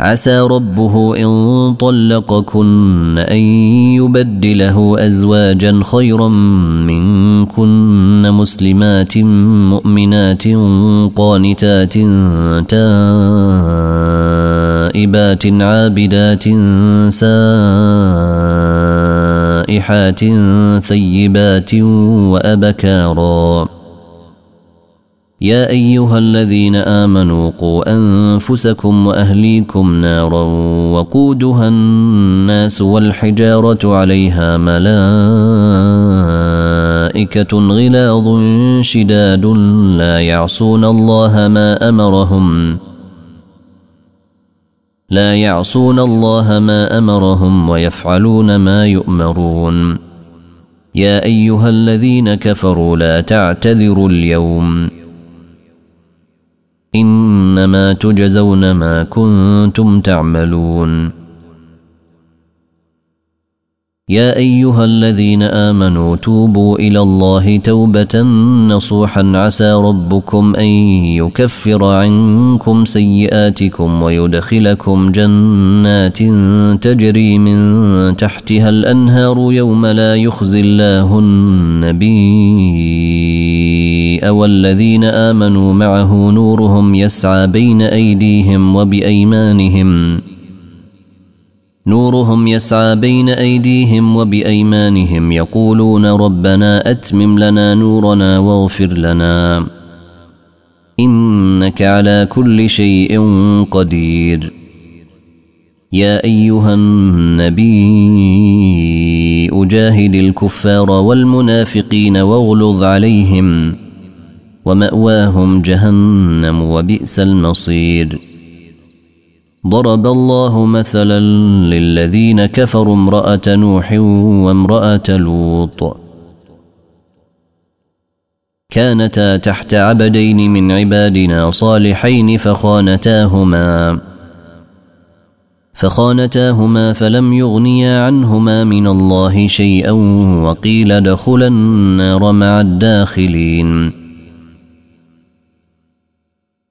عسى ربه إن طلقكن أن يبدله أزواجا خيرا منكن مسلمات مؤمنات قانتات تائبات عابدات سائحات ثيبات وأبكارا. يا أيها الذين آمنوا قوا أنفسكم وأهليكم نارا وقودها الناس والحجارة عليها ملائكة غلاظ شداد لا يعصون الله ما أمرهم لا يعصون الله ما أمرهم ويفعلون ما يؤمرون يا أيها الذين كفروا لا تعتذروا اليوم إنما تجزون ما كنتم تعملون. يا أيها الذين آمنوا توبوا إلى الله توبة نصوحا. عسى ربكم أن يكفر عنكم سيئاتكم ويدخلكم جنات تجري من تحتها الأنهار يوم لا يخزي الله النبي والذين امنوا معه نورهم يسعى بين ايديهم وبايمانهم. نورهم يسعى بين ايديهم وبايمانهم يقولون ربنا اتمم لنا نورنا واغفر لنا. انك على كل شيء قدير. يا ايها النبي اجاهد الكفار والمنافقين واغلظ عليهم. ومأواهم جهنم وبئس المصير. ضرب الله مثلا للذين كفروا امرأة نوح وامرأة لوط. كانتا تحت عبدين من عبادنا صالحين فخانتاهما. فخانتاهما فلم يغنيا عنهما من الله شيئا وقيل ادخلا النار مع الداخلين.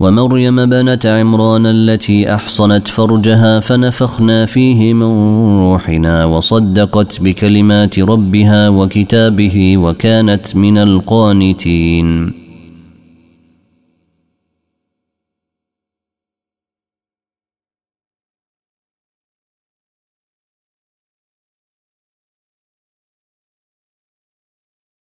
ومريم بنت عمران التي أحصنت فرجها فنفخنا فيه من روحنا وصدقت بكلمات ربها وكتابه وكانت من القانتين.